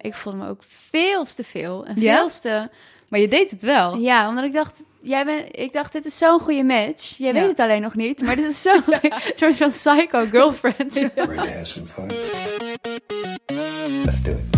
Ik voelde me ook veel te veel en Ja? veel te... Maar je deed het wel. Ja, omdat ik dacht, jij bent, ik dacht, dit is zo'n goede match. Jij Ja. weet het alleen nog niet, maar dit is zo'n soort van psycho girlfriend. Let's do it.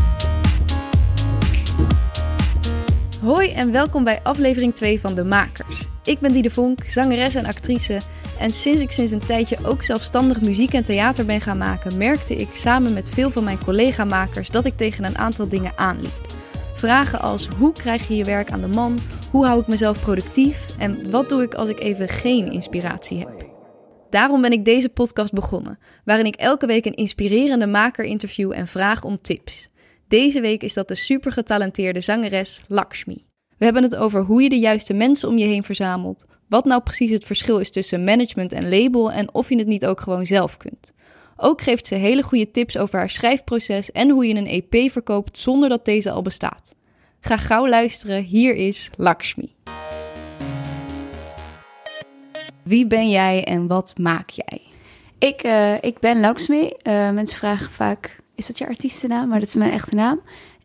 Hoi en welkom bij aflevering 2 van De Makers. Ik ben Diede Vonk, zangeres en actrice. En sinds ik sinds een tijdje ook zelfstandig muziek en theater ben gaan maken, merkte ik samen met veel van mijn collega-makers dat ik tegen een aantal dingen aanliep. Vragen als hoe krijg je je werk aan de man, hoe hou ik mezelf productief en wat doe ik als ik even geen inspiratie heb. Daarom ben ik deze podcast begonnen, waarin ik elke week een inspirerende maker interview en vraag om tips. Deze week is dat de super getalenteerde zangeres Lakshmi. We hebben het over hoe je de juiste mensen om je heen verzamelt, wat nou precies het verschil is tussen management en label en of je het niet ook gewoon zelf kunt. Ook geeft ze hele goede tips over haar schrijfproces en hoe je een EP verkoopt zonder dat deze al bestaat. Ga gauw luisteren, hier is Lakshmi. Wie ben jij en wat maak jij? Ik, eh, ik ben Lakshmi. Eh, mensen vragen vaak, is dat je artiestennaam? Maar dat is mijn echte naam.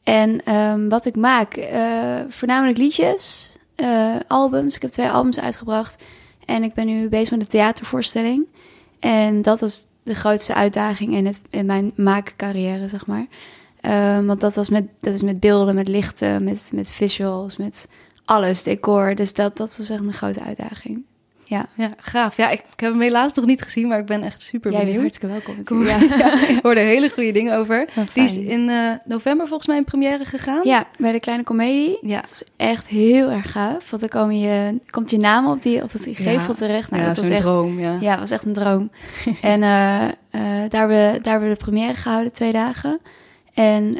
En ehm, wat ik maak, eh, voornamelijk liedjes, eh, albums. Ik heb twee albums uitgebracht. En ik ben nu bezig met een theatervoorstelling. En dat was de grootste uitdaging in, het, in mijn maakcarrière, zeg maar. Ehm, want dat, was met, dat is met beelden, met lichten, met, met visuals, met alles, decor. Dus dat, dat was echt een grote uitdaging. Ja, Ja, gaaf. Ja, ik, ik heb hem helaas nog niet gezien, maar ik ben echt super jij bent benieuwd. hartstikke welkom. Natuurlijk. Ja. Ik hoorde er hele goede dingen over. Die is in eh, november volgens mij in première gegaan. Ja, bij de kleine komedie. Ja. Het is echt heel erg gaaf. Want dan kom je, komt je naam op, die, op dat gevel Ja. terecht. Nou, ja, dat was echt, droom, ja. Ja, was echt een droom. en eh, eh, daar, hebben we, daar hebben we de première gehouden, twee dagen. En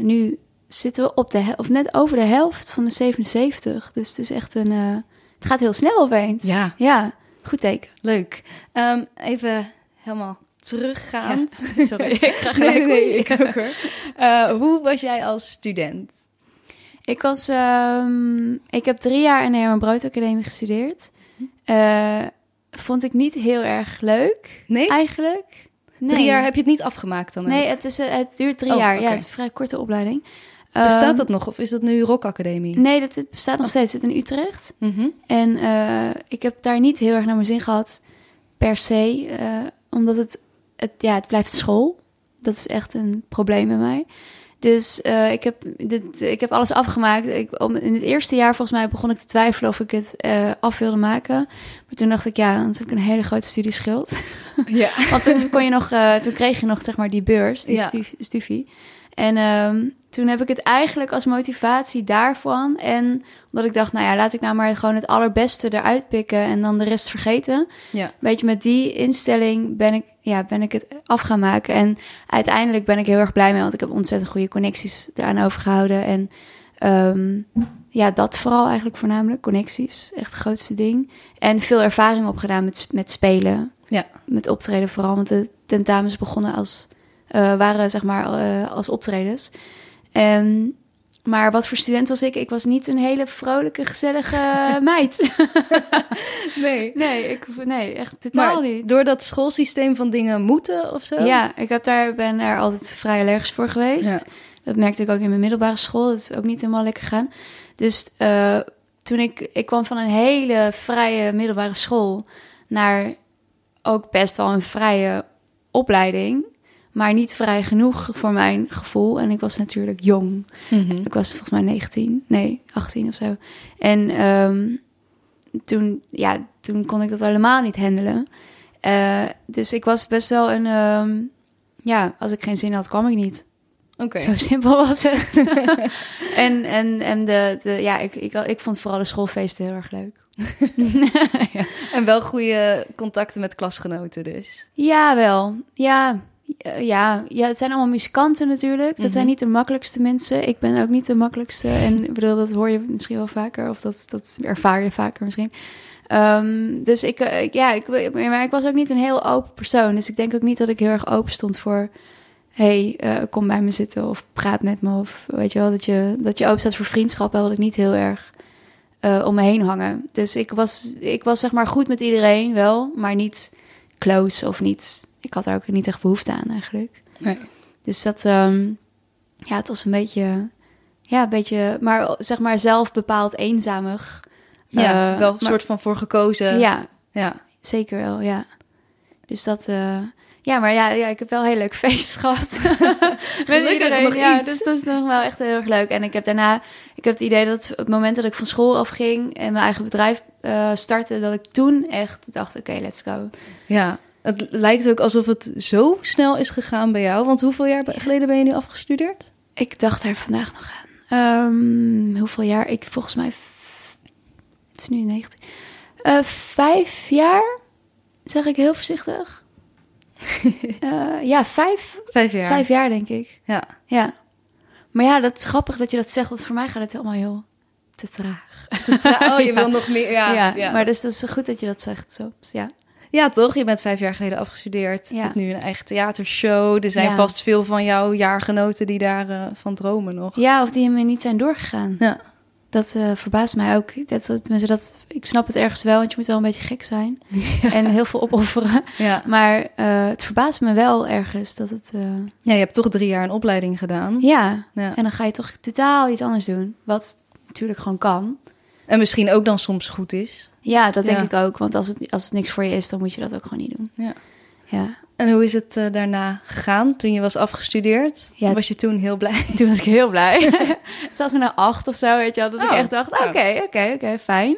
nu zitten we op de of net over de helft van de 77. Dus het is echt een... het gaat heel snel opeens. Ja. Ja, goed teken. Leuk. Ehm, even helemaal teruggaand. Sorry, ik ga gelijk. nee, ik ook hoor. Eh, hoe was jij als student? Ik was, ehm, ik heb drie jaar in de Herman Brood Academie gestudeerd. Eh, vond ik niet heel erg leuk, Nee? eigenlijk. Nee. Drie jaar heb je het niet afgemaakt dan? Nee, het, is, eh, het duurt drie Oh, jaar. Ja, het is een vrij korte opleiding. Bestaat Ehm, dat nog of is dat nu Rock Academie? Nee, dat, het bestaat nog steeds. Het zit in Utrecht. Mhm. En eh, ik heb daar niet heel erg naar mijn zin gehad, per se. eh, omdat het, het, ja, het blijft school. Dat is echt een probleem bij mij. Dus eh, ik, heb dit, ik heb alles afgemaakt. Ik, om, in het eerste jaar volgens mij begon ik te twijfelen of ik het af wilde maken. Maar toen dacht ik, ja, dan heb ik een hele grote studieschuld. Ja. Want toen, kon je nog, toen kreeg je nog zeg maar die beurs, die Ja. stu- stufie. En ehm, toen heb ik het eigenlijk als motivatie daarvan. En omdat ik dacht, nou ja, laat ik nou maar gewoon het allerbeste eruit pikken en dan de rest vergeten. Ja. Weet je, met die instelling ben ik, ja, ben ik het af gaan maken. En uiteindelijk ben ik heel erg blij mee, want ik heb ontzettend goede connecties eraan overgehouden. En ehm, ja, dat vooral eigenlijk voornamelijk, connecties, echt het grootste ding. En veel ervaring opgedaan met, met spelen Ja. met optreden vooral. Want de tentamens begonnen als, eh, waren zeg maar eh, als optredens. Ehm, maar wat voor student was ik? Ik was niet een hele vrolijke, gezellige meid. Nee. nee, ik, nee, echt totaal Maar niet. door dat schoolsysteem van dingen moeten of zo? Ja, ik heb daar, ben daar altijd vrij allergisch voor geweest. Ja. Dat merkte ik ook in mijn middelbare school. Dat is ook niet helemaal lekker gaan. Dus eh, toen ik... Ik kwam van een hele vrije middelbare school... naar ook best wel een vrije opleiding... maar niet vrij genoeg voor mijn gevoel. En ik was natuurlijk jong. Mhm. Ik was volgens mij 19, nee, 18 of zo. En ehm, toen, ja, toen kon ik dat helemaal niet handelen. Eh, dus ik was best wel een... ehm, ja, als ik geen zin had, kwam ik niet. Oké. Zo simpel was het. en en, en de, de, ja, ik, ik, ik vond vooral de schoolfeesten heel erg leuk. ja. En wel goede contacten met klasgenoten dus. ja, wel. Ja, ja, ja, het zijn allemaal muzikanten natuurlijk. Dat Mhm. zijn niet de makkelijkste mensen. Ik ben ook niet de makkelijkste. En ik bedoel, dat hoor je misschien wel vaker. Of dat, dat ervaar je vaker misschien. Ehm, dus ik, eh, ik- ja, ik, maar ik was ook niet een heel open persoon. Dus ik denk ook niet dat ik heel erg open stond voor... hey, eh, kom bij me zitten of praat met me. Of weet je wel, dat je, dat je open staat voor vriendschap. wilde ik niet heel erg eh, om me heen hangen. Dus ik was, ik was zeg maar goed met iedereen wel, maar niet close of niet. Ik had daar ook niet echt behoefte aan eigenlijk. Nee. Dus dat, ehm, ja, het was een beetje, ja, een beetje, maar zeg maar zelf bepaald eenzamig. Ja, Eh, wel een maar- soort van voor gekozen. Ja, ja. zeker wel, ja. Dus dat, eh, ja, maar ja, ja, ik heb wel heel leuk feestjes gehad. Met iedereen. nog ja, iets. dus dat is nog wel echt heel erg leuk. En ik heb daarna, ik heb het idee dat op het moment dat ik van school afging en mijn eigen bedrijf eh, startte, dat ik toen echt dacht, oké, let's go. Ja, het lijkt ook alsof het zo snel is gegaan bij jou. Want hoeveel jaar geleden ben je nu afgestudeerd? Ik dacht daar vandaag nog aan. Ehm, hoeveel jaar? Ik volgens mij. Het is nu 19. Eh, vijf jaar, zeg ik heel voorzichtig. Eh, ja, vijf, Vijf jaar. vijf jaar denk ik. Ja. Ja. Maar ja, dat is grappig dat je dat zegt, want voor mij gaat het helemaal heel te traag. Oh, je Ja. wil nog meer. Ja, Ja, ja. maar dus dat is goed dat je dat zegt. Zo. Ja. Ja, toch? Je bent vijf jaar geleden afgestudeerd. Je hebt nu een eigen theatershow. Er zijn Ja. vast veel van jouw jaargenoten die daarvan van dromen nog. ja, of die hem niet zijn doorgegaan. Ja. Dat eh, verbaast mij ook. Dat, dat, dat, ik snap het ergens wel, want je moet wel een beetje gek zijn. En heel veel opofferen. Ja. Maar eh, het verbaast me wel ergens dat het... eh, ja, je hebt toch drie jaar een opleiding gedaan. ja, Ja. en dan ga je toch totaal iets anders doen. Wat natuurlijk gewoon kan. En misschien ook dan soms goed is. Ja, dat denk Ja. ik ook. Want als het, als het niks voor je is, dan moet je dat ook gewoon niet doen. Ja. Ja, En hoe is het eh, daarna gegaan toen je was afgestudeerd? Ja. Was je toen heel blij? toen was ik heel blij. het zat me naar acht of zo, weet je wel. Dat ik Oh, echt dacht, oh. oké, oké, oké, fijn.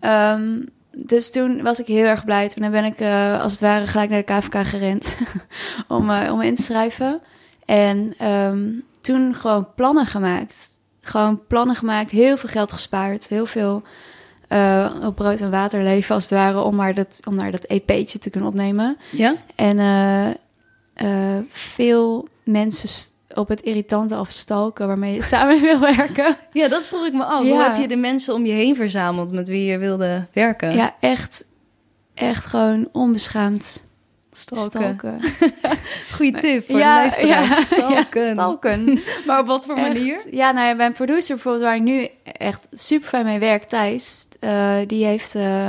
Ehm, dus toen was ik heel erg blij. Toen ben ik eh, als het ware gelijk naar de KVK gerend om, eh, om in te schrijven. En ehm, toen gewoon plannen gemaakt. Gewoon plannen gemaakt, heel veel geld gespaard. Heel veel eh, op brood en water leven als het ware om maar dat, om maar dat EP'tje te kunnen opnemen. Ja? En eh, eh, veel mensen op het irritante afstalken waarmee je samen wil werken. Ja, dat vroeg ik me af. Ja. Hoe heb je de mensen om je heen verzameld met wie je wilde werken? Ja, echt, echt gewoon onbeschaamd stalken. stalken. Goeie tip voor ja, de luisteraars. ja, Stalken. ja, stalken. Maar op wat voor manier? Ja, nou ja, mijn producer bijvoorbeeld, waar ik nu echt super fijn mee werk, Thijs, eh, die heeft, eh,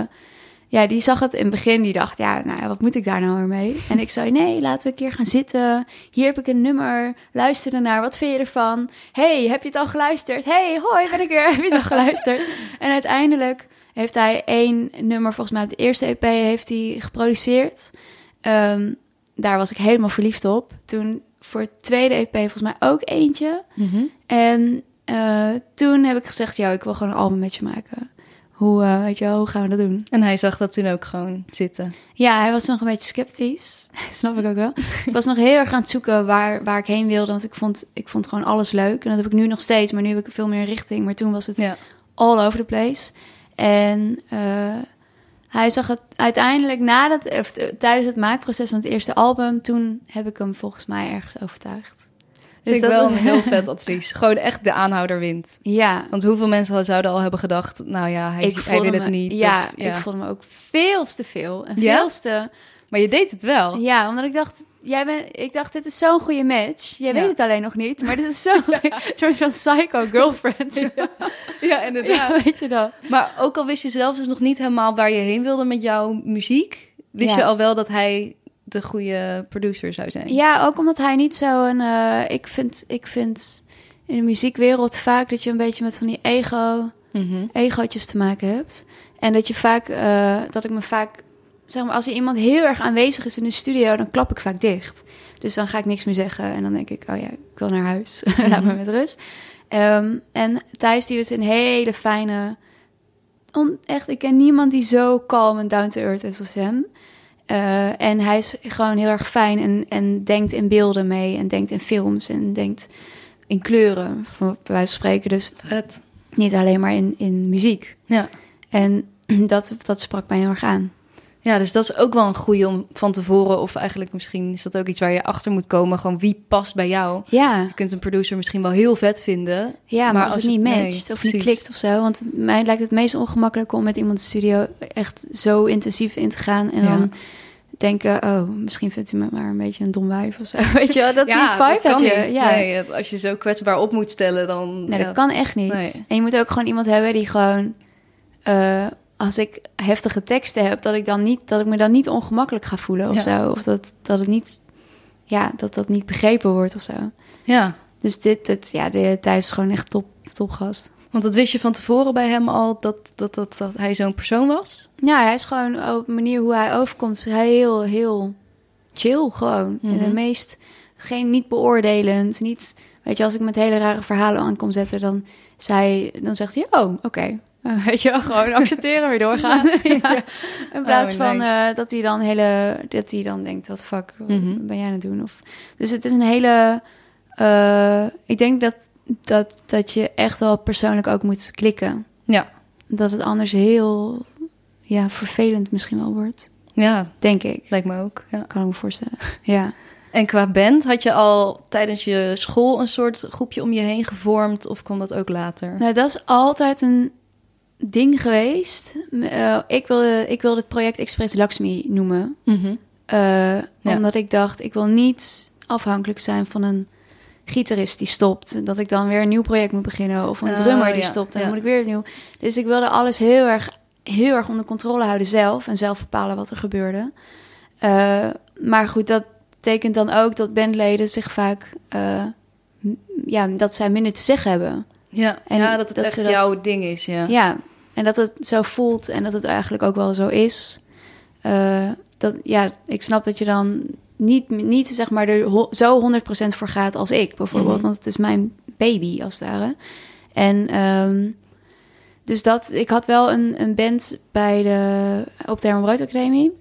ja, die zag het in het begin, die dacht, ja, nou, wat moet ik daar nou weer mee? En ik zei, nee, laten we een keer gaan zitten. Hier heb ik een nummer, luister ernaar, wat vind je ervan? hey, heb je het al geluisterd? hey, hoi, ben ik er, heb je het al geluisterd? En uiteindelijk heeft hij één nummer, volgens mij op de eerste EP, heeft hij geproduceerd. Ehm, daar was ik helemaal verliefd op. Toen voor het tweede EP volgens mij ook eentje. Mhm. En eh, toen heb ik gezegd, ja, ik wil gewoon een album met je maken. Hoe, eh, weet je wel, hoe gaan we dat doen? En hij zag dat toen ook gewoon zitten. Ja, hij was nog een beetje sceptisch. Snap ik ook wel. ik was nog heel erg aan het zoeken waar, waar ik heen wilde. Want ik vond, ik vond gewoon alles leuk. En dat heb ik nu nog steeds. Maar nu heb ik veel meer richting. Maar toen was het Ja. all over the place. En eh, hij zag het uiteindelijk nadat, of, tijdens het maakproces van het eerste album. Toen heb ik hem volgens mij ergens overtuigd. Dus dat wel een heel vet advies. Gewoon echt de aanhouder wint. Ja, Want hoeveel mensen zouden al hebben gedacht... nou ja, hij, hij wil het niet. Ja, of- ik voelde me ook veel te veel. En Ja? veel te... Maar je deed het wel. Ja, omdat ik dacht, jij bent, ik dacht, dit is zo'n goede match. Jij Ja. weet het alleen nog niet, maar dit is zo'n soort van psycho girlfriend. Ja, Ja, weet je dat? Maar ook al wist je zelf dus nog niet helemaal waar je heen wilde met jouw muziek... wist Ja. je al wel dat hij de goede producer zou zijn. Ja, ook omdat hij niet zo een. eh, ik, vind, ik vind in de muziekwereld vaak dat je een beetje met van die ego, Mhm. egootjes te maken hebt. En dat je vaak, eh, dat ik me vaak, zeg maar, als er iemand heel erg aanwezig is in de studio, dan klap ik vaak dicht. Dus dan ga ik niks meer zeggen en dan denk ik, oh ja, ik wil naar huis, laat me met rust. Ehm, en Thijs, die is een hele fijne, on, echt, ik ken niemand die zo calm en down to earth is als hem. Eh, en hij is gewoon heel erg fijn en, en denkt in beelden mee en denkt in films en denkt in kleuren, bij wijze van spreken. Dus niet alleen maar in, in muziek. Ja. En dat, dat sprak mij heel erg aan. Ja, dus dat is ook wel een goede om van tevoren... of eigenlijk misschien is dat ook iets waar je achter moet komen... gewoon wie past bij jou. Ja, Je kunt een producer misschien wel heel vet vinden... ja maar, Maar als, als het niet nee, matcht of niet klikt of zo. Want mij lijkt het meest ongemakkelijk om met iemand studio echt zo intensief in te gaan. En Ja. dan denken, oh, misschien vindt hij me maar een beetje een dom wijf of zo. Weet je wel, dat die ja, vibe dat kan heb je. niet. Ja. Nee, als je zo kwetsbaar op moet stellen, dan... Nee, ja. dat kan echt niet. Nee. En je moet ook gewoon iemand hebben die gewoon... eh, als ik heftige teksten heb, dat ik, dan niet, dat ik me dan niet ongemakkelijk ga voelen of Ja. zo. Of dat, dat het niet... Ja, dat dat niet begrepen wordt of zo. Ja, Dus dit, dit ja, de, Thijs is gewoon echt top, topgast. Want dat wist je van tevoren bij hem al, dat, dat, dat, dat hij zo'n persoon was? Ja, hij is gewoon op de manier hoe hij overkomt, heel, heel chill gewoon. Mhm. De meest, geen, niet beoordelend, niet... Weet je, als ik met hele rare verhalen aan kom zetten, dan, zij, dan zegt hij, oh, oké. Uh, weet je wel, gewoon accepteren, weer doorgaan. ja. In plaats Oh, van nice. eh, dat hij dan hele, dat hij dan denkt, wat fuck wat Mhm. ben jij aan het doen? Of, dus het is een hele, eh, ik denk dat, dat, dat je echt wel persoonlijk ook moet klikken. Ja. Dat het anders heel, ja, vervelend misschien wel wordt. Ja, Denk ik. lijkt me ook. Ja. Kan ik me voorstellen. Ja. En qua band, had je al tijdens je school een soort groepje om je heen gevormd? Of kwam dat ook later? Nou, dat is altijd een ding geweest. Eh, ik, wilde, ik wilde het project Express Lakshmi noemen. Mhm. Eh, Omdat ik dacht, ik wil niet afhankelijk zijn van een gitarist die stopt. Dat ik dan weer een nieuw project moet beginnen. Of een Oh, drummer die ja, stopt. En dan moet ik weer nieuw. Dus ik wilde alles heel erg, heel erg onder controle houden zelf. En zelf bepalen wat er gebeurde. Eh, maar goed, dat betekent dan ook dat bandleden zich vaak... ja, dat zij minder te zeggen hebben. Ja, En ja, dat het dat echt dat- jouw ding is, ja. Ja, en dat het zo voelt en dat het eigenlijk ook wel zo is. Eh, dat, ja, ik snap dat je dan niet, niet zeg maar er zo 100% voor gaat als ik bijvoorbeeld. Mhm. Want het is mijn baby als het ware. En ehm, dus dat, ik had wel een, een band bij de, op de Herman Brood Academie.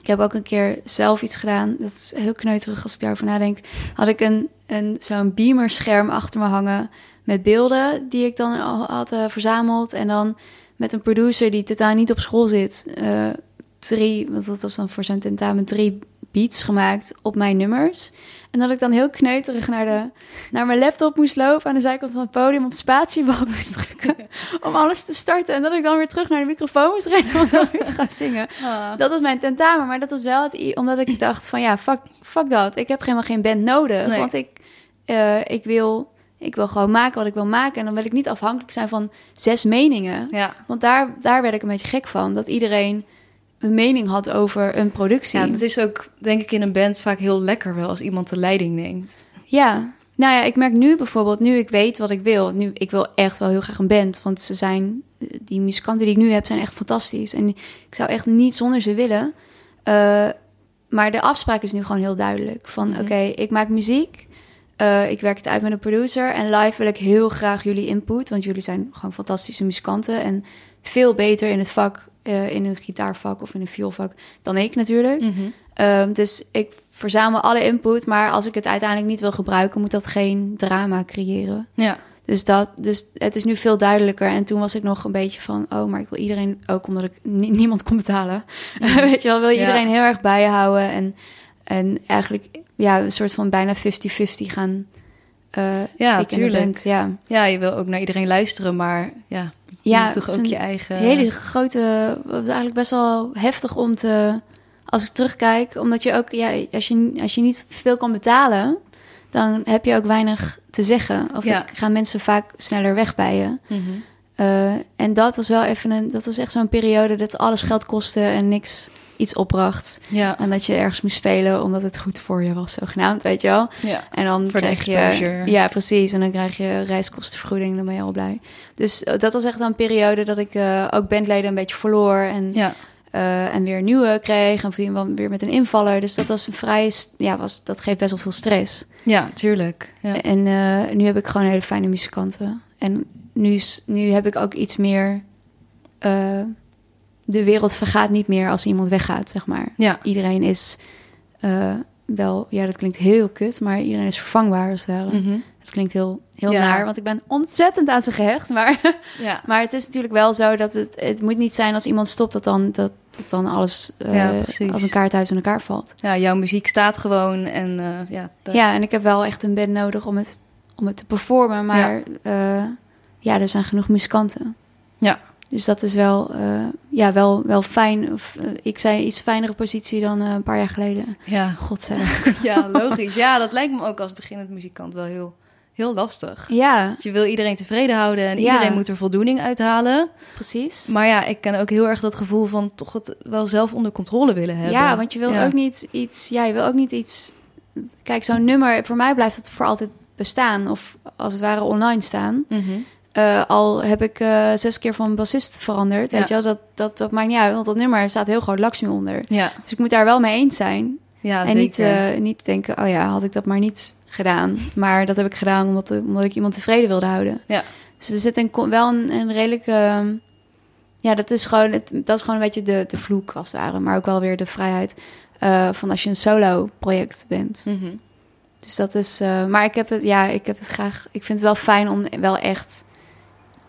Ik heb ook een keer zelf iets gedaan. Dat is heel kneuterig als ik daarover nadenk. Had ik een, een, zo'n beamerscherm achter me hangen met beelden die ik dan al had eh, verzameld. En dan met een producer die totaal niet op school zit. eh, drie, want dat was dan voor zo'n tentamen, drie beats gemaakt op mijn nummers. En dat ik dan heel kneuterig naar, de, naar mijn laptop moest lopen aan de zijkant van het podium op spatiebalk moest drukken om alles te starten. En dat ik dan weer terug naar de microfoon moest rennen om dan weer te gaan zingen. Ah. Dat was mijn tentamen, maar dat was wel het, omdat ik dacht van ja, fuck, fuck dat. Ik heb helemaal geen band nodig, Nee. want ik, eh, ik, wil, ik wil gewoon maken wat ik wil maken. En dan wil ik niet afhankelijk zijn van zes meningen. Ja. Want daar, daar werd ik een beetje gek van, dat iedereen een mening had over een productie. ja, dat is ook denk ik in een band vaak heel lekker wel als iemand de leiding neemt. Ja, nou ja, ik merk nu bijvoorbeeld, nu ik weet wat ik wil. Nu, ik wil echt wel heel graag een band, want ze zijn, die muzikanten die ik nu heb, zijn echt fantastisch. En ik zou echt niet zonder ze willen. Eh, maar de afspraak is nu gewoon heel duidelijk. Van Mhm. oké, ik maak muziek, eh, ik werk het uit met een producer. En live wil ik heel graag jullie input, want jullie zijn gewoon fantastische muzikanten. En veel beter in het vak, eh, in een gitaarvak of in een vioolvak, dan ik natuurlijk. Ehm, dus ik verzamel alle input, maar als ik het uiteindelijk niet wil gebruiken, moet dat geen drama creëren. Ja. Dus, dat, dus het is nu veel duidelijker. En toen was ik nog een beetje van, oh, maar ik wil iedereen, ook omdat ik ni- niemand kon betalen. Weet je wel, wil je Ja. iedereen heel erg bij je houden. En, en eigenlijk, ja, een soort van bijna 50-50 gaan. eh Ja, ik en de tuurlijk. band, ja. Ja, je wil ook naar iedereen luisteren, maar ja, je Ja, toch ook je eigen... hele grote, was eigenlijk best wel heftig om te, als ik terugkijk, omdat je ook, ja, als je, als je niet veel kan betalen, dan heb je ook weinig te zeggen. Of Ja. dan gaan mensen vaak sneller weg bij je. Mhm. Eh, en dat was wel even een, dat was echt zo'n periode dat alles geld kostte en niks iets opbracht. Ja, En dat je ergens moest spelen omdat het goed voor je was, zogenaamd, weet je wel. ja. En dan Voor krijg je... Ja, precies. En dan krijg je reiskostenvergoeding, dan ben je al blij. Dus eh, dat was echt een periode dat ik eh, ook bandleden een beetje verloor. En, ja. eh, en weer nieuwe kreeg. En weer- weer met een invaller. Dus dat was een vrij... Ja, was, dat geeft best wel veel stress. Ja, tuurlijk. Ja. En nu heb ik gewoon hele fijne muzikanten. En nu, nu heb ik ook iets meer... de wereld vergaat niet meer als iemand weggaat, zeg maar. Ja. Iedereen is eh, wel... Ja, dat klinkt heel kut, maar iedereen is vervangbaar als het ware. Mhm. Het klinkt heel, heel Ja. naar, want ik ben ontzettend aan ze gehecht. Maar, ja. maar het is natuurlijk wel zo dat het... Het moet niet zijn als iemand stopt dat dan, dat, dat dan alles eh, Ja, als een kaarthuis in elkaar valt. ja, jouw muziek staat gewoon en eh, ja, dat- Ja, en ik heb wel echt een band nodig om het, om het te performen. Maar ja. ja, er zijn genoeg muzikanten. Ja. Dus dat is wel, eh, ja, wel, wel fijn. Of, eh, ik zei iets fijnere positie dan eh, een paar jaar geleden. ja. Godzijdank. ja, logisch. Ja, dat lijkt me ook als beginnend muzikant wel heel, heel lastig. ja, Je wil iedereen tevreden houden en Ja. iedereen moet er voldoening uithalen. precies. Maar ja, ik ken ook heel erg dat gevoel van toch het wel zelf onder controle willen hebben. Ja, want je wil Ja. ook niet iets. Ja, je wil ook niet iets. Kijk, zo'n nummer. Voor mij blijft het voor altijd bestaan of als het ware online staan. Mhm. Eh, al heb ik eh, zes keer van bassist veranderd, weet je wel, dat, dat, dat maakt niet uit, want dat nummer staat heel groot Lakshmi onder. Ja, Dus ik moet daar wel mee eens zijn. ja en niet, eh, niet denken, oh ja, had ik dat maar niet gedaan. Maar dat heb ik gedaan omdat, omdat ik iemand tevreden wilde houden. Ja. Dus er zit een, wel een, een redelijke... ehm, ja, dat is gewoon, het, dat is gewoon een beetje de, de vloek als het ware. Maar ook wel weer de vrijheid van als je een solo project bent. Mhm. Dus dat is... maar ik heb het, ja, ik heb het graag... Ik vind het wel fijn om wel echt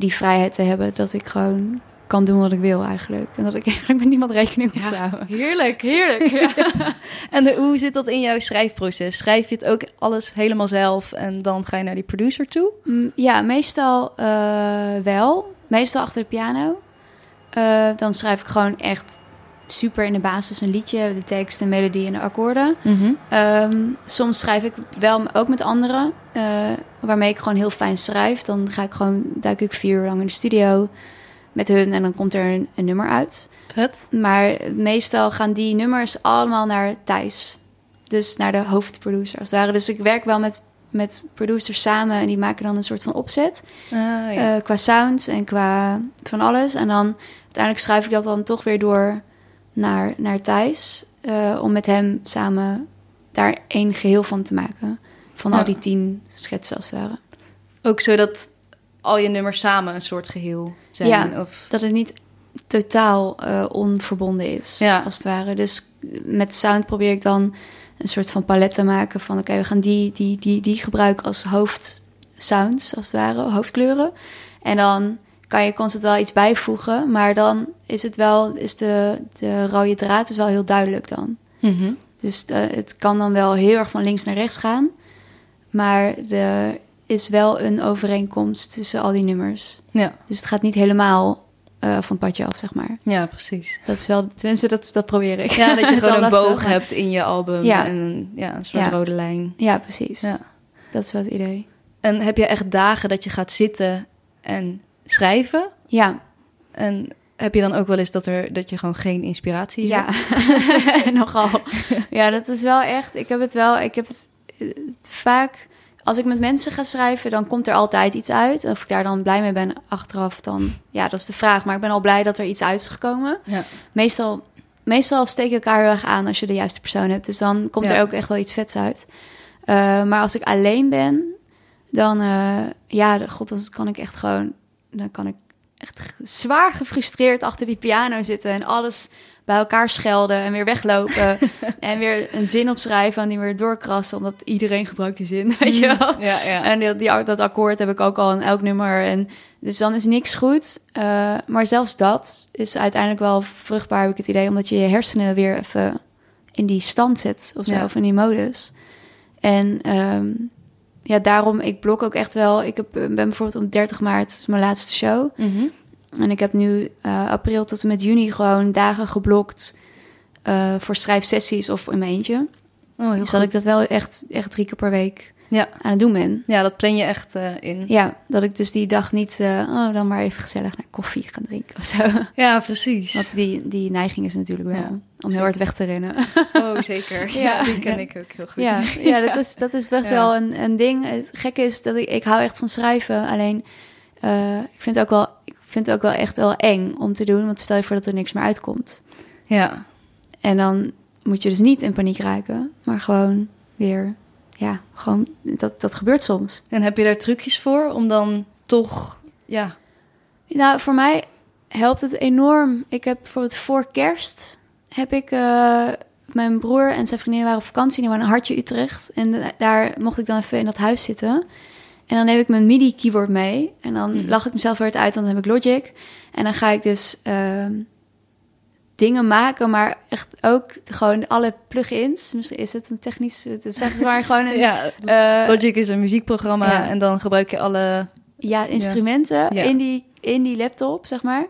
die vrijheid te hebben. Dat ik gewoon kan doen wat ik wil eigenlijk. En dat ik eigenlijk met niemand rekening hoef te houden. Heerlijk, heerlijk. en de- hoe zit dat in jouw schrijfproces? Schrijf je het ook alles helemaal zelf en dan ga je naar die producer toe? Mm, Ja, meestal eh, wel. Meestal achter de piano. Eh, dan schrijf ik gewoon echt super in de basis een liedje. De tekst, de melodie en de akkoorden. Ehm, soms schrijf ik wel ook met anderen. eh, waarmee ik gewoon heel fijn schrijf. Dan ga ik gewoon, duik ik vier uur lang in de studio met hun. En dan komt er een, een nummer uit. Vet. Maar meestal gaan die nummers allemaal naar Thijs. Dus naar de hoofdproducer als het ware. Dus ik werk wel met, met producers samen en die maken dan een soort van opzet. Ah, ja. eh, qua sound en qua van alles. En dan uiteindelijk schrijf ik dat dan toch weer door naar, naar Thijs. eh, om met hem samen daar één geheel van te maken. Van Ja. al die tien schetsen als het ware. Ook zodat al je nummers samen een soort geheel zijn. Ja. Of... Dat het niet totaal eh, onverbonden is, Ja. als het ware. Dus met sound probeer ik dan een soort van palet te maken van... oké, we gaan die, die, die, die gebruiken als hoofdsounds, als het ware, hoofdkleuren. En dan kan je constant wel iets bijvoegen, maar dan is het wel... is de, de rode draad is wel heel duidelijk dan. Mhm. Dus eh, het kan dan wel heel erg van links naar rechts gaan... maar er is wel een overeenkomst tussen al die nummers. Ja. Dus het gaat niet helemaal eh, van padje af, zeg maar. ja, precies. Dat is wel, tenminste, dat, dat probeer ik. Ja, dat je gewoon een boog maar- hebt in je album Ja. en een, ja, een soort Ja. rode lijn. Ja, precies. Ja. Dat is wel het idee. En heb je echt dagen dat je gaat zitten en schrijven? Ja, En heb je dan ook wel eens dat, er, dat je gewoon geen inspiratie ja. hebt? nogal. Ja, dat is wel echt. Ik heb het wel. Ik heb het eh, vaak. Als ik met mensen ga schrijven, dan komt er altijd iets uit. Of ik daar dan blij mee ben achteraf, dan ja, dat is de vraag. Maar ik ben al blij dat er iets uit is gekomen. Ja. Meestal, meestal steek je elkaar heel erg aan als je de juiste persoon hebt. Dus dan komt Ja. er ook echt wel iets vets uit. Eh, maar als ik alleen ben, dan eh, ja, god, dan kan ik echt gewoon, dan kan ik echt zwaar gefrustreerd achter die piano zitten en alles bij elkaar schelden en weer weglopen en weer een zin opschrijven en die weer doorkrassen, omdat iedereen gebruikt die zin, weet je wel. Ja, ja. En die, die, dat akkoord heb ik ook al in elk nummer. En dus dan is niks goed. Eh, maar zelfs dat is uiteindelijk wel vruchtbaar, heb ik het idee. Omdat je je hersenen weer even in die stand zet of zo, Ja. of in die modus. En ehm, ja, daarom, ik blok ook echt wel. Ik heb, ben bijvoorbeeld op 30 maart, is mijn laatste show. Mhm. En ik heb nu eh, april tot en met juni gewoon dagen geblokt... eh, voor schrijfsessies of in mijn eentje. Oh, heel Dus goed. ik dat wel echt, echt drie keer per week Ja. aan het doen ben. ja, dat plan je echt eh, in. Ja, dat ik dus die dag niet, eh, oh, dan maar even gezellig naar koffie gaan drinken of zo. Ja, precies. Want die, die neiging is natuurlijk wel Ja, om heel hard weg te rennen. Oh, zeker. Ja, Ja. die ken ik ook heel goed. Ja, ja dat, is, dat is best wel een, een ding. Het gekke is dat ik, ik hou echt van schrijven. Alleen, eh, ik vind het ook wel, ik vind het ook wel echt wel eng om te doen. Want stel je voor dat er niks meer uitkomt. Ja. En dan moet je dus niet in paniek raken, maar gewoon weer, ja, gewoon, dat, dat gebeurt soms. En heb je daar trucjes voor om dan toch, ja, Nou, voor mij helpt het enorm. Ik heb bijvoorbeeld voor kerst heb ik eh, mijn broer en zijn vriendin waren op vakantie. Die waren in Hartje Utrecht en da- daar mocht ik dan even in dat huis zitten. En dan neem ik mijn MIDI keyboard mee en dan Mhm. lach ik mezelf weer uit. Dan heb ik Logic en dan ga ik dus ehm, dingen maken, maar echt ook gewoon alle plugins. Misschien is het een technisch, het is zeg maar gewoon een ja. eh, Logic is een muziekprogramma ja. en dan gebruik je alle... ja, instrumenten Ja. In, die, in die laptop, zeg maar.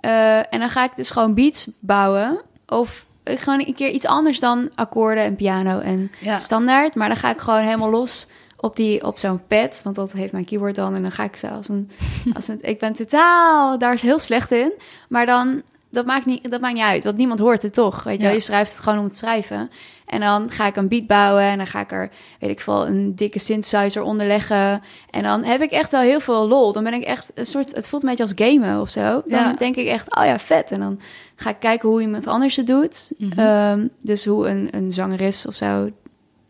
Eh, en dan ga ik dus gewoon beats bouwen. Of gewoon een keer iets anders dan akkoorden en piano en Ja. standaard. Maar dan ga ik gewoon helemaal los op, die, op zo'n pad. Want dat heeft mijn keyboard dan. En dan ga ik zo als een... Als een ik ben totaal daar heel slecht in. Maar dan dat maakt, niet, dat maakt niet uit, want niemand hoort het toch. Weet je, wel. Ja. je schrijft het gewoon om het schrijven. En dan ga ik een beat bouwen en dan ga ik er, weet ik veel, een dikke synthesizer onder leggen. En dan heb ik echt wel heel veel lol. Dan ben ik echt een soort, het voelt een beetje als gamen of zo. Dan Ja. denk ik echt, oh ja, vet. En dan ga ik kijken hoe iemand anders het doet. Mhm. Ehm, dus hoe een, een zangeres of zo,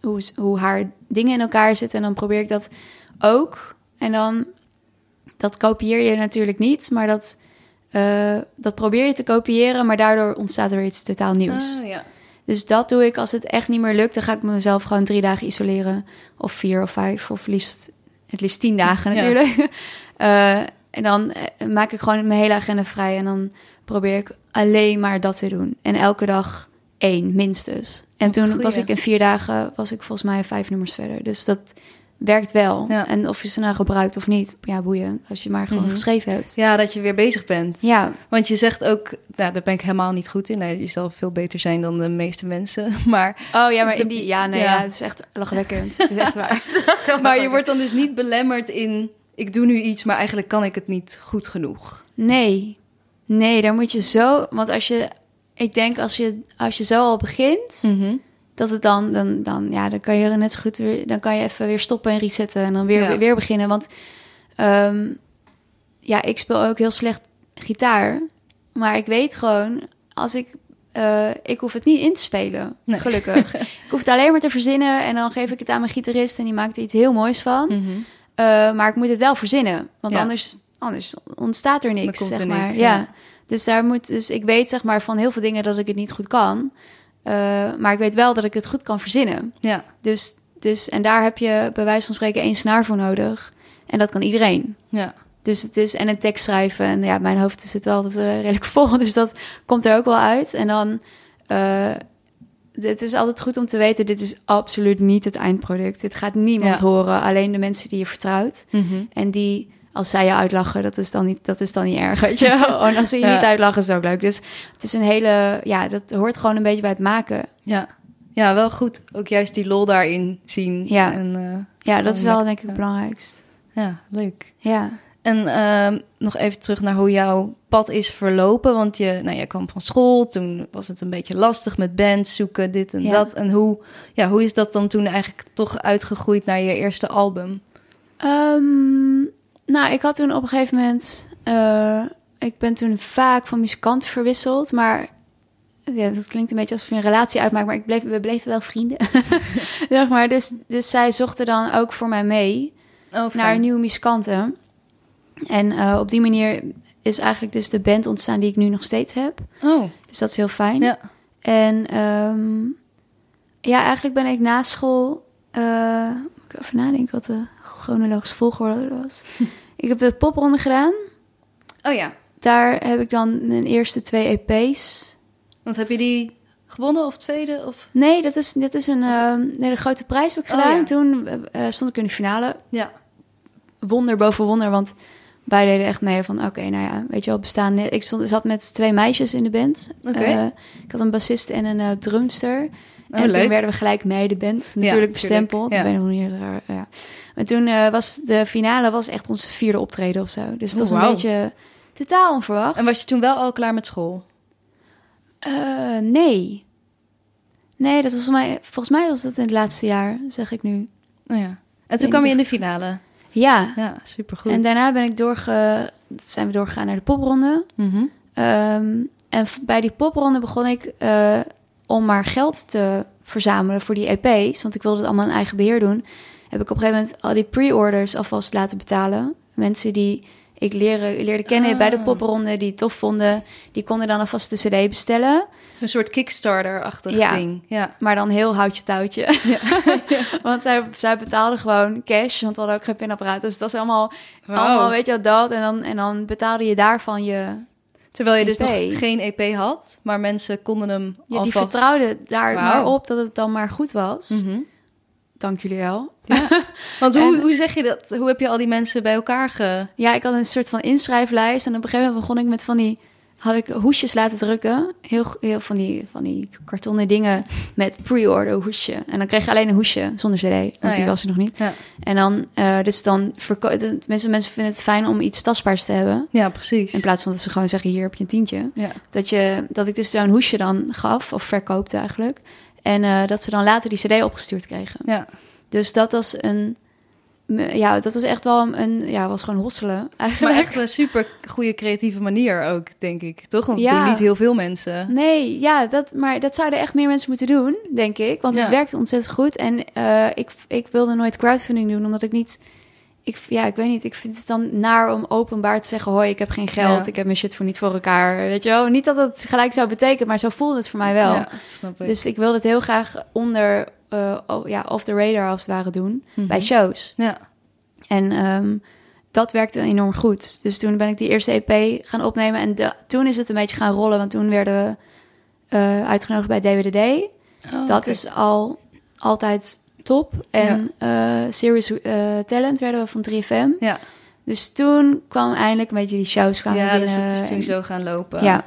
hoe, hoe haar dingen in elkaar zitten. En dan probeer ik dat ook. En dan, dat kopieer je natuurlijk niet, maar dat, eh, dat probeer je te kopiëren. Maar daardoor ontstaat er iets totaal nieuws. Ah, ja. Dus dat doe ik als het echt niet meer lukt. Dan ga ik mezelf gewoon drie dagen isoleren. Of vier of vijf. Of liefst, het liefst tien dagen Ja. natuurlijk. Eh, en dan eh, maak ik gewoon mijn hele agenda vrij. En dan probeer ik alleen maar dat te doen. En elke dag één, minstens. En Wat toen goeie. was ik in vier dagen, was ik volgens mij vijf nummers verder. Dus dat werkt wel. Ja. En of je ze nou gebruikt of niet, ja, boeien. Als je maar gewoon Mhm. geschreven hebt. ja, dat je weer bezig bent. Ja, Want je zegt ook, nou, daar ben ik helemaal niet goed in. Nou, je zal veel beter zijn dan de meeste mensen. Maar, oh ja, maar De- in die, ja, nee, ja. ja. het is echt lachwekkend. het is echt waar. maar je wordt dan dus niet belemmerd in, ik doe nu iets, maar eigenlijk kan ik het niet goed genoeg. Nee, nee, daar moet je zo. Want als je, ik denk als je, als je zo al begint, Mhm. Dat het dan, dan, dan, ja, dan kan je er net zo goed weer, dan kan je even weer stoppen en resetten en dan weer, Ja. weer, weer beginnen. Want ehm, ja, ik speel ook heel slecht gitaar, maar ik weet gewoon als ik, eh, ik hoef het niet in te spelen, Nee. gelukkig. ik hoef het alleen maar te verzinnen en dan geef ik het aan mijn gitarist en die maakt er iets heel moois van. Mhm. Eh, maar ik moet het wel verzinnen, want Ja. anders, anders ontstaat er niks. zeg er maar. niks, ja. ja. Dus daar moet, dus ik weet zeg maar van heel veel dingen dat ik het niet goed kan, maar ik weet wel dat ik het goed kan verzinnen. Ja, Dus, dus en daar heb je bij wijze van spreken één snaar voor nodig, en dat kan iedereen. ja. Dus het is en een tekst schrijven en ja, mijn hoofd zit altijd eh, redelijk vol, dus dat komt er ook wel uit. En dan, eh, het is altijd goed om te weten, dit is absoluut niet het eindproduct. Dit gaat niemand Ja. horen, alleen de mensen die je vertrouwt. Mhm. En die, als zij je uitlachen, dat is dan niet, dat is dan niet erg, weet je wel. En als ze je Ja. niet uitlachen, is het ook leuk. Dus het is een hele, ja, dat hoort gewoon een beetje bij het maken. ja. Ja, wel goed. Ook juist die lol daarin zien. Ja. En, eh, Ja, dat is wel denk ik het belangrijkst. ja, leuk. Ja. En ehm, nog even terug naar hoe jouw pad is verlopen. Want je, nou, je kwam van school, toen was het een beetje lastig met bands zoeken, dit en Ja. dat. En hoe, ja, hoe is dat dan toen eigenlijk toch uitgegroeid naar je eerste album? Ehm, nou, ik had toen op een gegeven moment... eh, ik ben toen vaak van muzikant verwisseld, maar... Ja, dat klinkt een beetje alsof je een relatie uitmaakt, maar ik bleef, we bleven wel vrienden. zeg maar, dus, dus zij zochten dan ook voor mij mee. Oh, naar nieuwe muzikanten. En eh, op die manier is eigenlijk dus de band ontstaan die ik nu nog steeds heb. Oh, Dus dat is heel fijn. ja. En ehm, ja, eigenlijk ben ik na school... eh, ik even nadenken wat de chronologische volgorde was. ik heb de popronde gedaan. Oh ja. Daar heb ik dan mijn eerste twee EP's. Want heb je die gewonnen of tweede? Of... Nee, dat is, dit is een ehm, nee, de grote prijs heb ik Oh, gedaan. ja. Toen eh, stond ik in de finale. Ja. wonder boven wonder, want wij deden echt mee van, oké, nou ja, weet je wel, bestaan. net- Ik stond, zat met twee meisjes in de band. Oké. Eh, ik had een bassist en een eh, drumster. Oh, en leuk. toen werden we gelijk meideband, natuurlijk tuurlijk, bestempeld. ja. Nog niet, eh, ja. Maar toen eh, was de finale was echt onze vierde optreden of zo. Dus het was Oh, een beetje totaal onverwacht. En was je toen wel al klaar met school? Eh, nee. Nee, dat was volgens mij, volgens mij was dat in het laatste jaar, zeg ik nu. Oh ja. En toen kwam je in de finale. Ja. Ja, supergoed. En daarna ben ik doorge, zijn we doorgegaan naar de popronde. Mhm. Ehm, en bij die popronde begon ik om maar geld te verzamelen voor die EP's. Want ik wilde het allemaal in eigen beheer doen. Heb ik op een gegeven moment al die pre-orders alvast laten betalen. Mensen die ik leren, leerde kennen Ah. bij de popronde, die het tof vonden, die konden dan alvast de CD bestellen. Zo'n soort Kickstarter-achtig Ja. ding. Ja. Maar dan heel houtje touwtje. want zij, zij betaalden gewoon cash, want we hadden ook geen pinapparaat. Dus dat is allemaal, allemaal, weet je wat, dat. En dan, en dan betaalde je daarvan je... Terwijl je dus EP. nog geen EP had, maar mensen konden hem Ja, die vertrouwden daar maar op dat het dan maar goed was. Mhm. Dank jullie wel. Want hoe, En- hoe zeg je dat? Hoe heb je al die mensen bij elkaar ge... Ja, ik had een soort van inschrijflijst. En op een gegeven moment begon ik met van die had ik hoesjes laten drukken. Heel, heel van die, van die kartonnen dingen met pre-order hoesje. En dan kreeg je alleen een hoesje zonder cd, want Ah, die ja. was er nog niet. Ja. En dan, eh, dus dan mensen, mensen vinden het fijn om iets tastbaars te hebben. Ja, precies. In plaats van dat ze gewoon zeggen, hier heb je een tientje. Ja. Dat, je, dat ik dus zo'n hoesje dan gaf, of verkoopte eigenlijk. En eh, dat ze dan later die cd opgestuurd kregen. Ja. Dus dat was een... Ja, dat was echt wel een... Ja, was gewoon hosselen Maar eigenlijk. echt een super goede creatieve manier ook, denk ik. Toch? Want Ja. dat doen niet heel veel mensen. Nee, ja, dat, maar dat zouden echt meer mensen moeten doen, denk ik. Want Ja. het werkt ontzettend goed. En eh, ik, ik wilde nooit crowdfunding doen, omdat ik niet... Ik, ja, ik weet niet. Ik vind het dan naar om openbaar te zeggen... hoi, ik heb geen geld, Ja. ik heb mijn shit voor niet voor elkaar. Weet je wel? Niet dat het gelijk zou betekenen, maar zo voelde het voor mij wel. Ja, snap ik. Dus ik wilde het heel graag onder... oh, ja, off the radar als het ware doen. Mhm. Bij shows. Ja. En ehm, dat werkte enorm goed. Dus toen ben ik die eerste EP gaan opnemen. En de- toen is het een beetje gaan rollen. Want toen werden we eh, uitgenodigd bij DWDD. Oh, dat is al altijd top. En eh Serious Talent werden we van 3FM. Ja, Dus toen kwam eindelijk een beetje die shows kwamen ja dus binnen. dat is toen zo gaan lopen. Ja,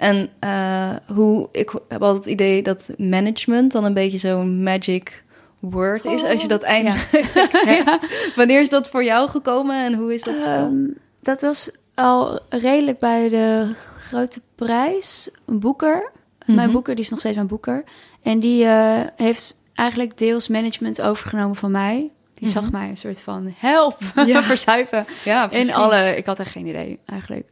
En eh, hoe, ik heb altijd het idee dat management dan een beetje zo'n magic word is. Als je dat eindelijk hebt. Wanneer is dat voor jou gekomen en hoe is dat? Ehm, dat was al redelijk bij de grote prijs. Een boeker. Mijn Mhm. boeker, die is nog steeds mijn boeker. En die eh, heeft eigenlijk deels management overgenomen van mij. Die zag Mhm. mij een soort van help Ja. verzuipen. Ja, In precies. alle, ik had echt geen idee eigenlijk.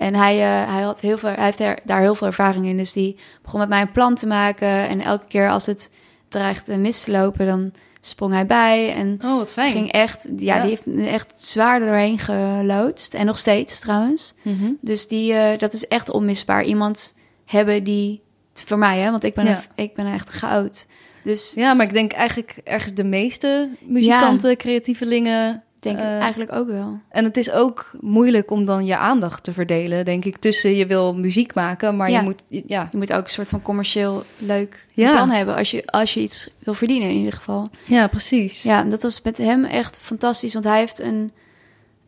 En hij, eh, hij, had heel veel, hij heeft er, daar heel veel ervaring in. Dus die begon met mij een plan te maken. En elke keer als het dreigde mis te lopen, dan sprong hij bij. En Oh, wat fijn. ging echt, ja, Ja. die heeft echt zwaar doorheen geloodst. En nog steeds trouwens. Mhm. Dus die, eh, dat is echt onmisbaar. Iemand hebben die, voor mij hè, want ik ben, Ja. een, ik ben echt goud. Dus Ja, maar ik denk eigenlijk ergens de meeste muzikanten, creatievelingen. Denk het eh, eigenlijk ook wel. En het is ook moeilijk om dan je aandacht te verdelen, denk ik. Tussen je wil muziek maken, maar Ja. je moet... Ja, Je moet ook een soort van commercieel leuk Ja. plan hebben als je, als je iets wil verdienen in ieder geval. ja precies. Ja, dat was met hem echt fantastisch, want hij heeft een,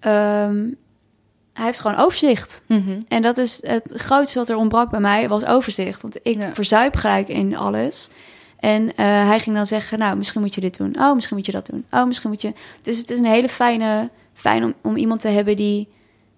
ehm, hij heeft gewoon overzicht. Mhm. En dat is het grootste wat er ontbrak bij mij, was overzicht. Want ik Ja. verzuip gelijk in alles. En eh, hij ging dan zeggen, nou, misschien moet je dit doen. Oh, misschien moet je dat doen. Oh, misschien moet je... Dus het is een hele fijne... Fijn om, om iemand te hebben die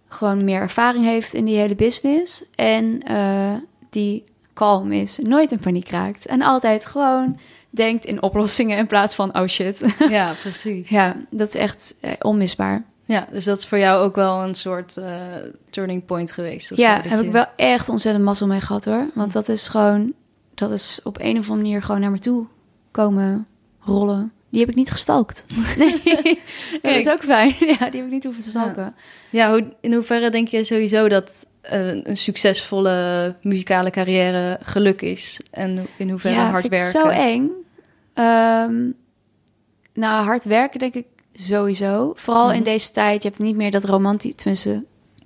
gewoon meer ervaring heeft in die hele business. En eh, die kalm is, nooit in paniek raakt. En altijd gewoon denkt in oplossingen in plaats van, oh shit. Ja, precies. ja, dat is echt eh, onmisbaar. Ja, dus dat is voor jou ook wel een soort turning point geweest. Ja, heb je- ik wel echt ontzettend mazzel mee gehad hoor. Want dat is gewoon, dat is op een of andere manier gewoon naar me toe komen rollen. Die heb ik niet gestalkt. Nee, dat is ook fijn. Ja, die heb ik niet hoeven te stalken. Ja, in hoeverre denk je sowieso dat eh, een succesvolle muzikale carrière geluk is? En in hoeverre Ja, hard vind werken? zo eng. Ehm, nou, hard werken denk ik sowieso. Vooral in Mhm. deze tijd. Je hebt niet meer dat romantische... Tenminste,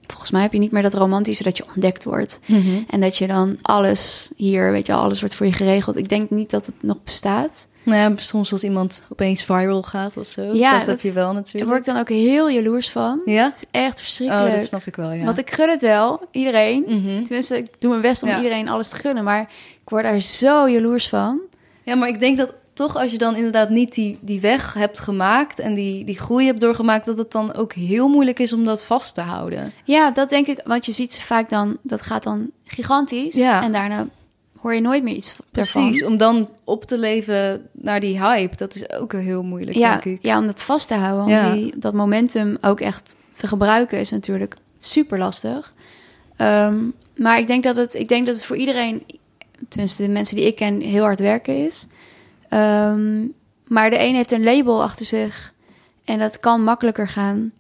volgens mij heb je niet meer dat romantische dat je ontdekt wordt. Mhm. En dat je dan alles hier, weet je, alles wordt voor je geregeld. Ik denk niet dat het nog bestaat. Nou ja, soms als iemand opeens viral gaat of zo. Ja, dat, dat- wel Daar natuurlijk. word ik dan ook heel jaloers van. Ja? Het is echt Oh, verschrikkelijk. dat snap ik wel, ja. Want ik gun het wel, iedereen. Mhm. Tenminste, ik doe mijn best om Ja. iedereen alles te gunnen. Maar ik word daar zo jaloers van. Ja, maar ik denk dat toch als je dan inderdaad niet die, die weg hebt gemaakt... en die, die groei hebt doorgemaakt... dat het dan ook heel moeilijk is om dat vast te houden. Ja, dat denk ik. Want je ziet ze vaak dan, dat gaat dan gigantisch. Ja. En daarna hoor je nooit meer iets Precies, daarvan. om dan op te leven naar die hype... dat is ook heel moeilijk, Ja, denk ik. ja, om dat vast te houden. Om Ja. die, dat momentum ook echt te gebruiken is natuurlijk super lastig. Ehm, maar ik denk, dat het, ik denk dat het voor iedereen, tenminste de mensen die ik ken, heel hard werken is. Ehm, maar de een heeft een label achter zich en dat kan makkelijker gaan.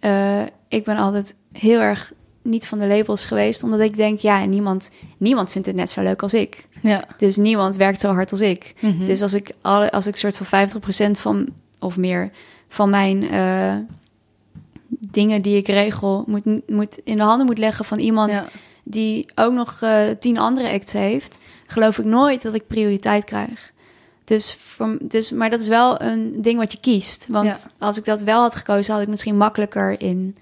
Eh, ik ben altijd heel erg niet van de labels geweest, omdat ik denk, ja, niemand, niemand vindt het net zo leuk als ik. Ja. Dus niemand werkt zo hard als ik. Mhm. Dus als ik, alle, als ik soort van 50% van of meer van mijn eh, dingen die ik regel moet, moet in de handen moet leggen van iemand Ja. die ook nog eh, tien andere acts heeft, geloof ik nooit dat ik prioriteit krijg. Dus, voor, dus, maar dat is wel een ding wat je kiest. Want Ja. als ik dat wel had gekozen, had ik misschien makkelijker in,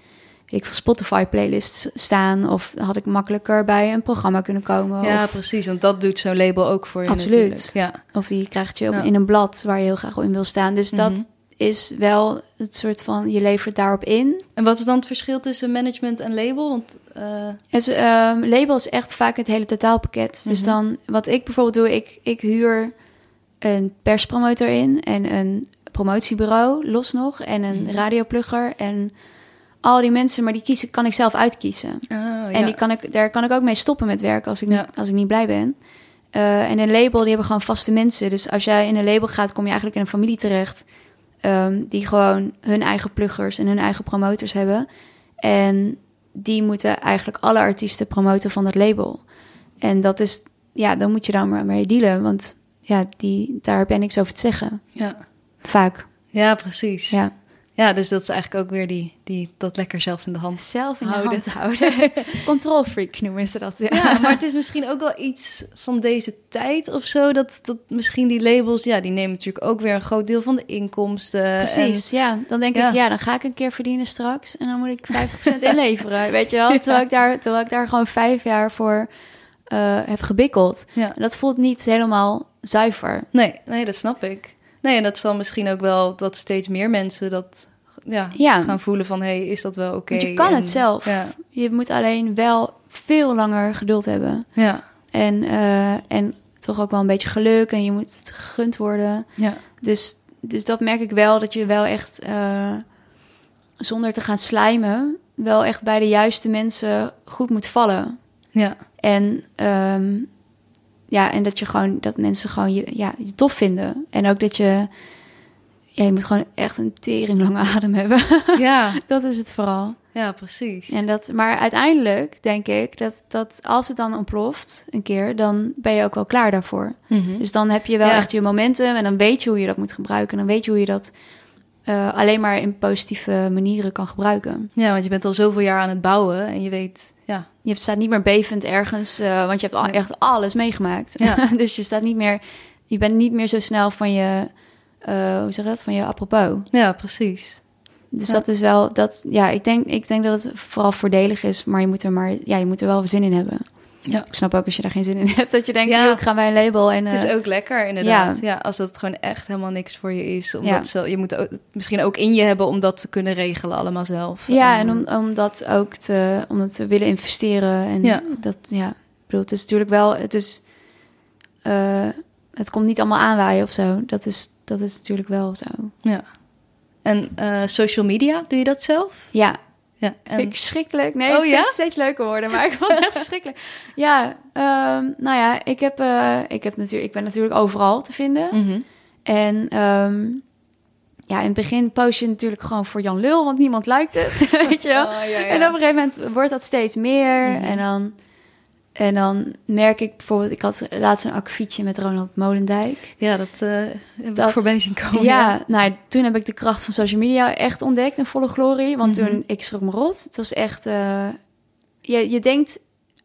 ik veel, Spotify playlists staan. Of had ik makkelijker bij een programma kunnen komen. Ja, of, precies. Want dat doet zo'n label ook voor je Absoluut. natuurlijk. Ja. of die krijgt je op- Ja. in een blad waar je heel graag in wil staan. Dus dat Mhm. is wel het soort van, je levert daarop in. En wat is dan het verschil tussen management en label? Want eh, Het ehm, label is echt vaak het hele totaalpakket. Dus Mhm. dan, wat ik bijvoorbeeld doe, ik, ik huur een perspromotor in en een promotiebureau, los nog, en een Mhm. radioplugger en al die mensen, maar die kiezen, kan ik zelf uitkiezen. oh, En die kan ik, daar kan ik ook mee stoppen met werken als ik, Ja. niet, als ik niet blij ben. Eh, en een label, die hebben gewoon vaste mensen. Dus als jij in een label gaat, kom je eigenlijk in een familie terecht. ehm, die gewoon hun eigen pluggers en hun eigen promotors hebben. En die moeten eigenlijk alle artiesten promoten van dat label. En dat is, ja, dan moet je dan maar mee dealen. Want ja, die, daar heb jij niks over te zeggen. ja. Vaak. ja, precies. Ja. Ja, dus dat is eigenlijk ook weer die, die, dat lekker zelf in de hand. Zelf in Houden. de hand houden. Control freak noemen ze dat. Ja. Ja, maar het is misschien ook wel iets van deze tijd of zo. Dat, dat misschien die labels, ja, die nemen natuurlijk ook weer een groot deel van de inkomsten. Precies, ja. Dan denk Ja. ik, ja, dan ga ik een keer verdienen straks. En dan moet ik 50% inleveren, weet je wel. Terwijl, ik daar, terwijl ik daar gewoon vijf jaar voor eh, heb gebikkeld. Ja. En dat voelt niet helemaal zuiver. Nee, nee, dat snap ik. Nee, en dat zal misschien ook wel dat steeds meer mensen dat ja, Ja. gaan voelen van... hé, hey, is dat wel oké? Je kan En- het zelf. Ja, Je moet alleen wel veel langer geduld hebben. ja, En, eh, en toch ook wel een beetje geluk. En je moet het gegund worden. ja. Dus, dus dat merk ik wel, dat je wel echt, eh, zonder te gaan slijmen, wel echt bij de juiste mensen goed moet vallen. ja. En, ehm, ja, en dat je gewoon, dat mensen gewoon je, ja, je tof vinden. En ook dat je, ja, je moet gewoon echt een teringlange adem hebben. ja, dat is het vooral. ja, precies. En dat, maar uiteindelijk denk ik dat, dat als het dan ontploft een keer, dan ben je ook wel klaar daarvoor. Mhm. Dus dan heb je wel Ja. echt je momentum en dan weet je hoe je dat moet gebruiken. En dan weet je hoe je dat eh, alleen maar in positieve manieren kan gebruiken. Ja, want je bent al zoveel jaar aan het bouwen en je weet, ja, Je staat niet meer bevend ergens, eh, want je hebt al echt alles meegemaakt. Ja. dus je staat niet meer, je bent niet meer zo snel van je, eh, hoe zeg je dat, van je apropos. ja, precies. Dus Ja. dat is wel, dat, ja, ik denk, ik denk dat het vooral voordelig is, maar je moet er maar, ja, je moet er wel zin in hebben. Ja. Ik snap ook als je daar geen zin in hebt, dat je denkt, Ja. ga bij een label en Het is eh, ook lekker, inderdaad. Ja. als dat gewoon echt helemaal niks voor je is. Omdat Ja. ze, je moet ook, misschien ook in je hebben om dat te kunnen regelen allemaal zelf. Ja, en om, om dat ook te, om te willen investeren. En Ja. dat, ja, ik bedoel, het is natuurlijk wel, het is, eh, het komt niet allemaal aanwaaien of zo. Dat is, dat is natuurlijk wel zo. Ja. En eh, social media, doe je dat zelf? Ja, Ja. vind ik En, verschrikkelijk. Nee, Oh, ik vind het steeds leuker worden, maar ik vond het echt verschrikkelijk. Ja, ehm, nou ja, ik heb, eh, ik heb natuurlijk, ik ben natuurlijk overal te vinden. Mhm. En ehm, ja, in het begin post je natuurlijk gewoon voor Jan Lul, want niemand lijkt het, weet je wel. Oh, ja, ja. En op een gegeven moment wordt dat steeds meer. Mhm. En, dan, en dan merk ik bijvoorbeeld... Ik had laatst een akkefietje met Ronald Molendijk. Ja, dat eh, heb Dat- ik voorbij zien komen. ja, nou, toen heb ik de kracht van social media echt ontdekt in volle glorie. Want Mhm. toen, ik schrok me rot. Het was echt... eh, je, je denkt,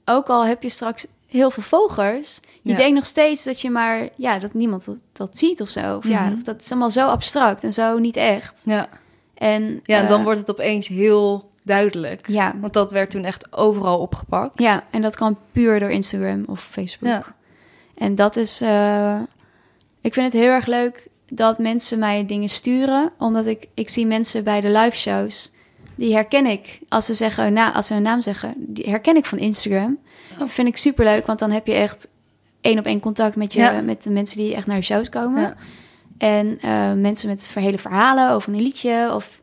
ook al heb je straks heel veel volgers... Je Ja. denkt nog steeds dat je maar... Ja, dat niemand dat, dat ziet of zo. Of, ja, Mhm. of dat is allemaal zo abstract en zo niet echt. Ja, En, ja en eh, dan wordt het opeens heel duidelijk. Ja, Want dat werd toen echt overal opgepakt. Ja, en dat kan puur door Instagram of Facebook. Ja. En dat is. eh, ik vind het heel erg leuk dat mensen mij dingen sturen, omdat ik, ik zie mensen bij de live shows. Die herken ik als ze zeggen, na, als ze hun naam zeggen, die herken ik van Instagram. Oh. Dat vind ik super leuk, want dan heb je echt één op één contact met je, Ja. met de mensen die echt naar je shows komen. Ja. En eh, mensen met hele verhalen over een liedje of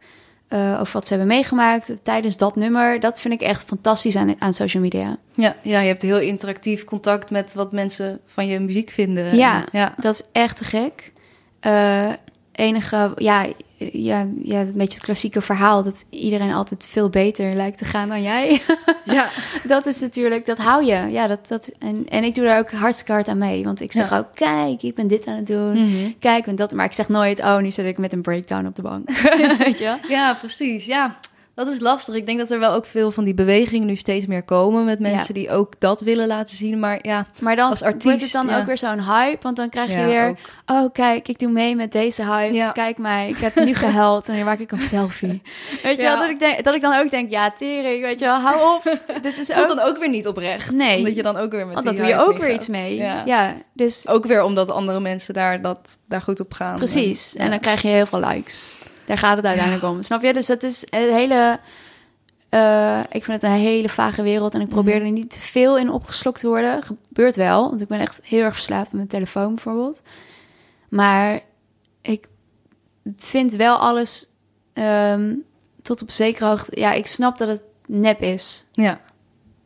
eh, over wat ze hebben meegemaakt tijdens dat nummer. Dat vind ik echt fantastisch aan, aan social media. Ja, ja, je hebt heel interactief contact met wat mensen van je muziek vinden. Ja, ja. dat is echt te gek. Eh, enige, ja, ja, ja, een beetje het klassieke verhaal dat iedereen altijd veel beter lijkt te gaan dan jij. ja. dat is natuurlijk, dat hou je. Ja, dat, dat, en, en ik doe daar ook hartstikke hard aan mee. Want ik zeg Ja. ook, kijk, ik ben dit aan het doen. Mhm. Kijk, ik ben dat. Maar ik zeg nooit, oh, nu zit ik met een breakdown op de bank. Weet je wel? Ja, precies. Ja, Dat is lastig. Ik denk dat er wel ook veel van die bewegingen nu steeds meer komen met mensen die ook dat willen laten zien. Maar ja, Maar dan Als artiest, wordt het dan ja. ook weer zo'n hype. Want dan krijg je Ja, weer... ook. Oh, kijk, ik doe mee met deze hype. Ja. Kijk mij, ik heb nu gehuild. En dan maak ik een selfie. Weet je wel, dat ik, denk, dat ik dan ook denk... Ja, tering, weet je wel, hou op. Dit is ook... dan ook weer niet oprecht. Nee. Omdat je dan ook weer met Want die dat doe je ook weer iets mee. Ja. Ja, dus Ook weer omdat andere mensen daar, dat, daar goed op gaan. precies. En, En dan krijg je heel veel likes. Daar gaat het uiteindelijk om. Snap je? Dus dat is een hele... eh, ik vind het een hele vage wereld. En ik probeer Mhm. er niet te veel in opgeslokt te worden. Gebeurt wel. Want ik ben echt heel erg verslaafd met mijn telefoon bijvoorbeeld. Maar ik vind wel alles ehm, tot op zekere hoogte... Ja, ik snap dat het nep is. ja.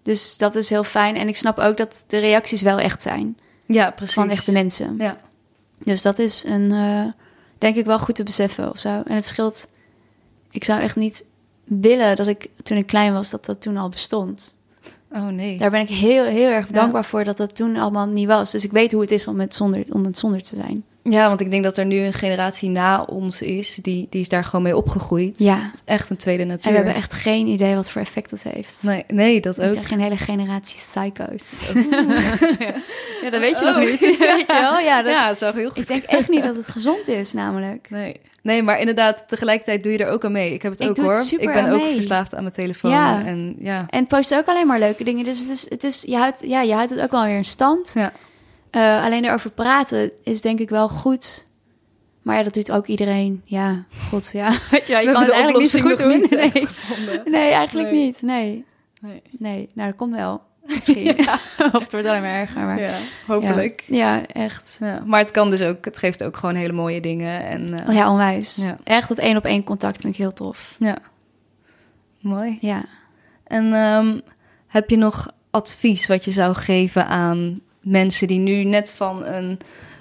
Dus dat is heel fijn. En ik snap ook dat de reacties wel echt zijn. ja, precies. Van echte mensen. Ja. Dus dat is een, eh, denk ik wel goed te beseffen of zo. En het scheelt. Ik zou echt niet willen dat ik toen ik klein was, dat dat toen al bestond. Oh nee. Daar ben ik heel, heel erg Ja. dankbaar voor dat dat toen allemaal niet was. Dus ik weet hoe het is om het zonder, om het zonder te zijn. Ja, want ik denk dat er nu een generatie na ons is, die, die is daar gewoon mee opgegroeid. Ja, Echt een tweede natuur. en we hebben echt geen idee wat voor effect dat heeft. Nee, nee dat ook. krijg je een hele generatie psycho's. ja, dat weet je Oh. nog niet. weet je wel? Ja, dat- Ja, het zou heel goed Ik denk echt niet dat het gezond is, namelijk. Nee. nee, maar inderdaad, tegelijkertijd doe je er ook aan mee. Ik heb het Ik ook het hoor. ik ben ook mee. verslaafd aan mijn telefoon. Ja. En ja. En post ook alleen maar leuke dingen. Dus het is, het is, je, houdt, ja, je houdt het ook wel weer in stand. Ja. Eh, alleen erover praten is denk ik wel goed. Maar ja, dat doet ook iedereen. Ja, god, ja. Weet je, je We kan het eigenlijk niet zo goed oplossing doen. niet Nee. nee, eigenlijk Nee. niet. Nee, Nee. nee. Nou, dat komt wel. Misschien. of het wordt alleen maar erger. Maar, Ja, hopelijk. Ja, ja, echt. Maar het kan dus ook, het geeft ook gewoon hele mooie dingen. En eh, Oh ja, onwijs. Echt dat één op één contact vind ik heel tof. ja. Mooi. Ja. En ehm, heb je nog advies wat je zou geven aan mensen die nu net van een,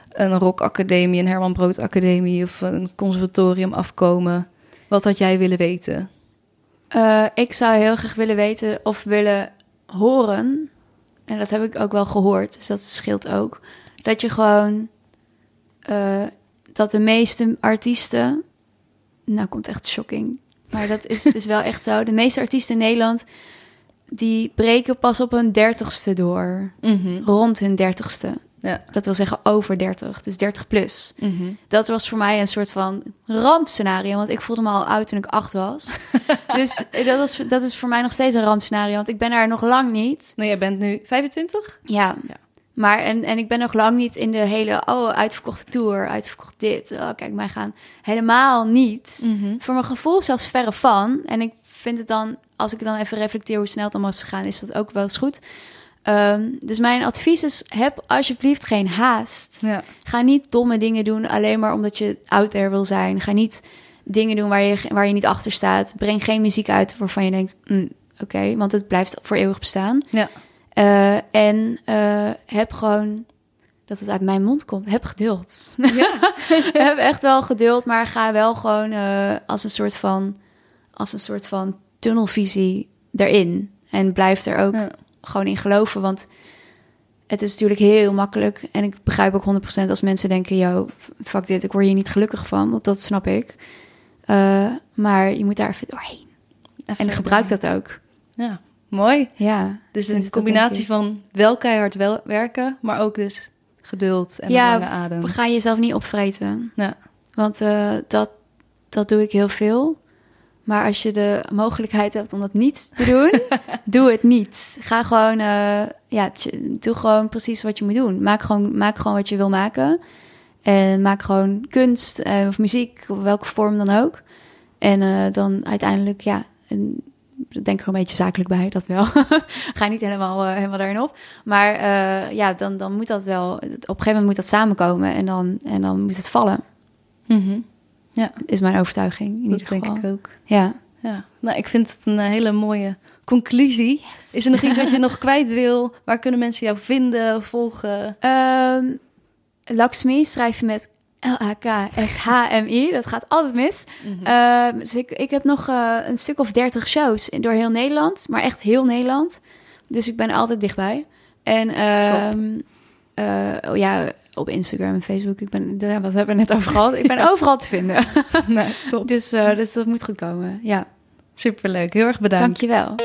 een rockacademie, een Herman Brood Academie of een conservatorium afkomen? Wat had jij willen weten? Eh, ik zou heel graag willen weten of willen horen. En dat heb ik ook wel gehoord, dus dat scheelt ook. Dat je gewoon. eh, dat de meeste artiesten. Nou, komt echt shocking. Maar dat is dus wel echt zo. De meeste artiesten in Nederland. Die breken pas op hun dertigste door. Rond hun dertigste. Ja. Dat wil zeggen over 30, dus 30 plus. Mhm. Dat was voor mij een soort van rampscenario. Want ik voelde me al oud toen ik acht was. dus dat, was, dat is voor mij nog steeds een rampscenario. Want ik ben daar nog lang niet. Nou, jij bent nu 25? Ja. Ja. Maar en, en ik ben nog lang niet in de hele... Oh, uitverkochte tour, uitverkocht dit. Oh, kijk, mij gaan. Helemaal niet. Voor mijn gevoel zelfs verre van. En ik vind het dan... Als ik dan even reflecteer hoe snel het allemaal is gegaan... is dat ook wel eens goed. Ehm, dus mijn advies is... Heb alsjeblieft geen haast. Ja. Ga niet domme dingen doen alleen maar omdat je out there wil zijn. Ga niet dingen doen waar je, waar je niet achter staat. Breng geen muziek uit waarvan je denkt, mm, oké, want het blijft voor eeuwig bestaan. Ja. Eh, en eh, heb gewoon dat het uit mijn mond komt. Heb geduld. heb echt wel geduld, maar ga wel gewoon eh, als een soort van als een soort van tunnelvisie erin. En blijf er ook Ja. gewoon in geloven, want het is natuurlijk heel makkelijk. En ik begrijp ook 100% als mensen denken, yo, fuck dit, ik word hier niet gelukkig van, want dat snap ik. Eh, maar je moet daar even doorheen. En gebruik dat ook. Ja, mooi. Ja. Dus Dus een dat combinatie van wel keihard wel werken, maar ook dus geduld en Ja, lange adem. Ga jezelf niet opvreten. Ja. Want eh, dat, dat doe ik heel veel. Maar als je de mogelijkheid hebt om dat niet te doen, doe het niet. Ga gewoon, eh, ja, doe gewoon precies wat je moet doen. Maak gewoon, maak gewoon wat je wil maken. En maak gewoon kunst eh, of muziek, of welke vorm dan ook. En eh, dan uiteindelijk, ja, en denk er een beetje zakelijk bij, dat wel. Ga niet helemaal, helemaal daarin op. Maar ja, dan, dan moet dat wel, op een gegeven moment moet dat samenkomen en dan, en dan moet het vallen, Mhm. is mijn overtuiging in Dat ieder denk geval. ik ook. Ja. Ja, nou, ik vind het een eh, hele mooie conclusie. Is er nog iets wat je nog kwijt wil? Waar kunnen mensen jou vinden, volgen? Ehm Lakshmi schrijf je met L-A-K-S-H-M-I. Dat gaat altijd mis. Ehm, dus ik, ik heb nog eh, een stuk of dertig shows door heel Nederland. Maar echt heel Nederland. Dus ik ben altijd dichtbij. En ehm, eh, oh ja, op Instagram en Facebook. Ik ben, daar- wat hebben we net over gehad? Ik ben overal te vinden. nou, top. dus, eh, dus dat moet goed komen. Ja. Superleuk, heel erg bedankt. Dankjewel.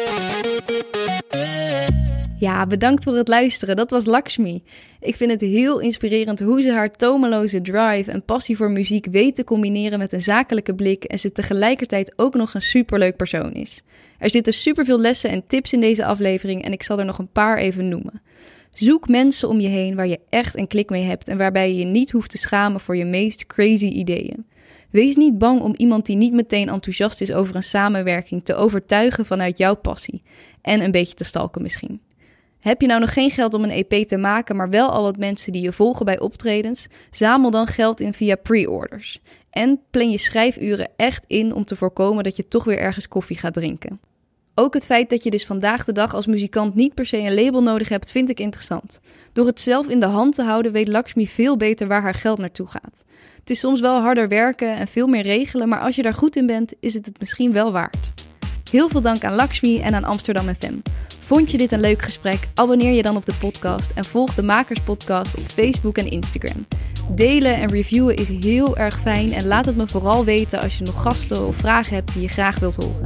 Ja, bedankt voor het luisteren. Dat was Lakshmi. Ik vind het heel inspirerend hoe ze haar tomeloze drive en passie voor muziek weet te combineren met een zakelijke blik en ze tegelijkertijd ook nog een superleuk persoon is. Er zitten superveel lessen en tips in deze aflevering en ik zal er nog een paar even noemen. Zoek mensen om je heen waar je echt een klik mee hebt en waarbij je je niet hoeft te schamen voor je meest crazy ideeën. Wees niet bang om iemand die niet meteen enthousiast is over een samenwerking te overtuigen vanuit jouw passie. En een beetje te stalken misschien. Heb je nou nog geen geld om een EP te maken, maar wel al wat mensen die je volgen bij optredens? Zamel dan geld in via pre-orders. En plan je schrijfuren echt in om te voorkomen dat je toch weer ergens koffie gaat drinken. Ook het feit dat je dus vandaag de dag als muzikant niet per se een label nodig hebt, vind ik interessant. Door het zelf in de hand te houden, weet Lakshmi veel beter waar haar geld naartoe gaat. Het is soms wel harder werken en veel meer regelen, maar als je daar goed in bent, is het het misschien wel waard. Heel veel dank aan Lakshmi en aan Amsterdam FM. Vond je dit een leuk gesprek? Abonneer je dan op de podcast en volg de Makers Podcast op Facebook en Instagram. Delen en reviewen is heel erg fijn en laat het me vooral weten als je nog gasten of vragen hebt die je graag wilt horen.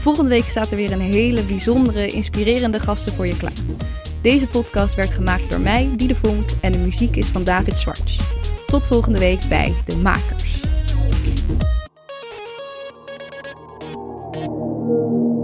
Volgende week staat er weer een hele bijzondere, inspirerende gasten voor je klaar. Deze podcast werd gemaakt door mij, Die de Vonk, en de muziek is van David Schwartz. Tot volgende week bij De Makers. thank you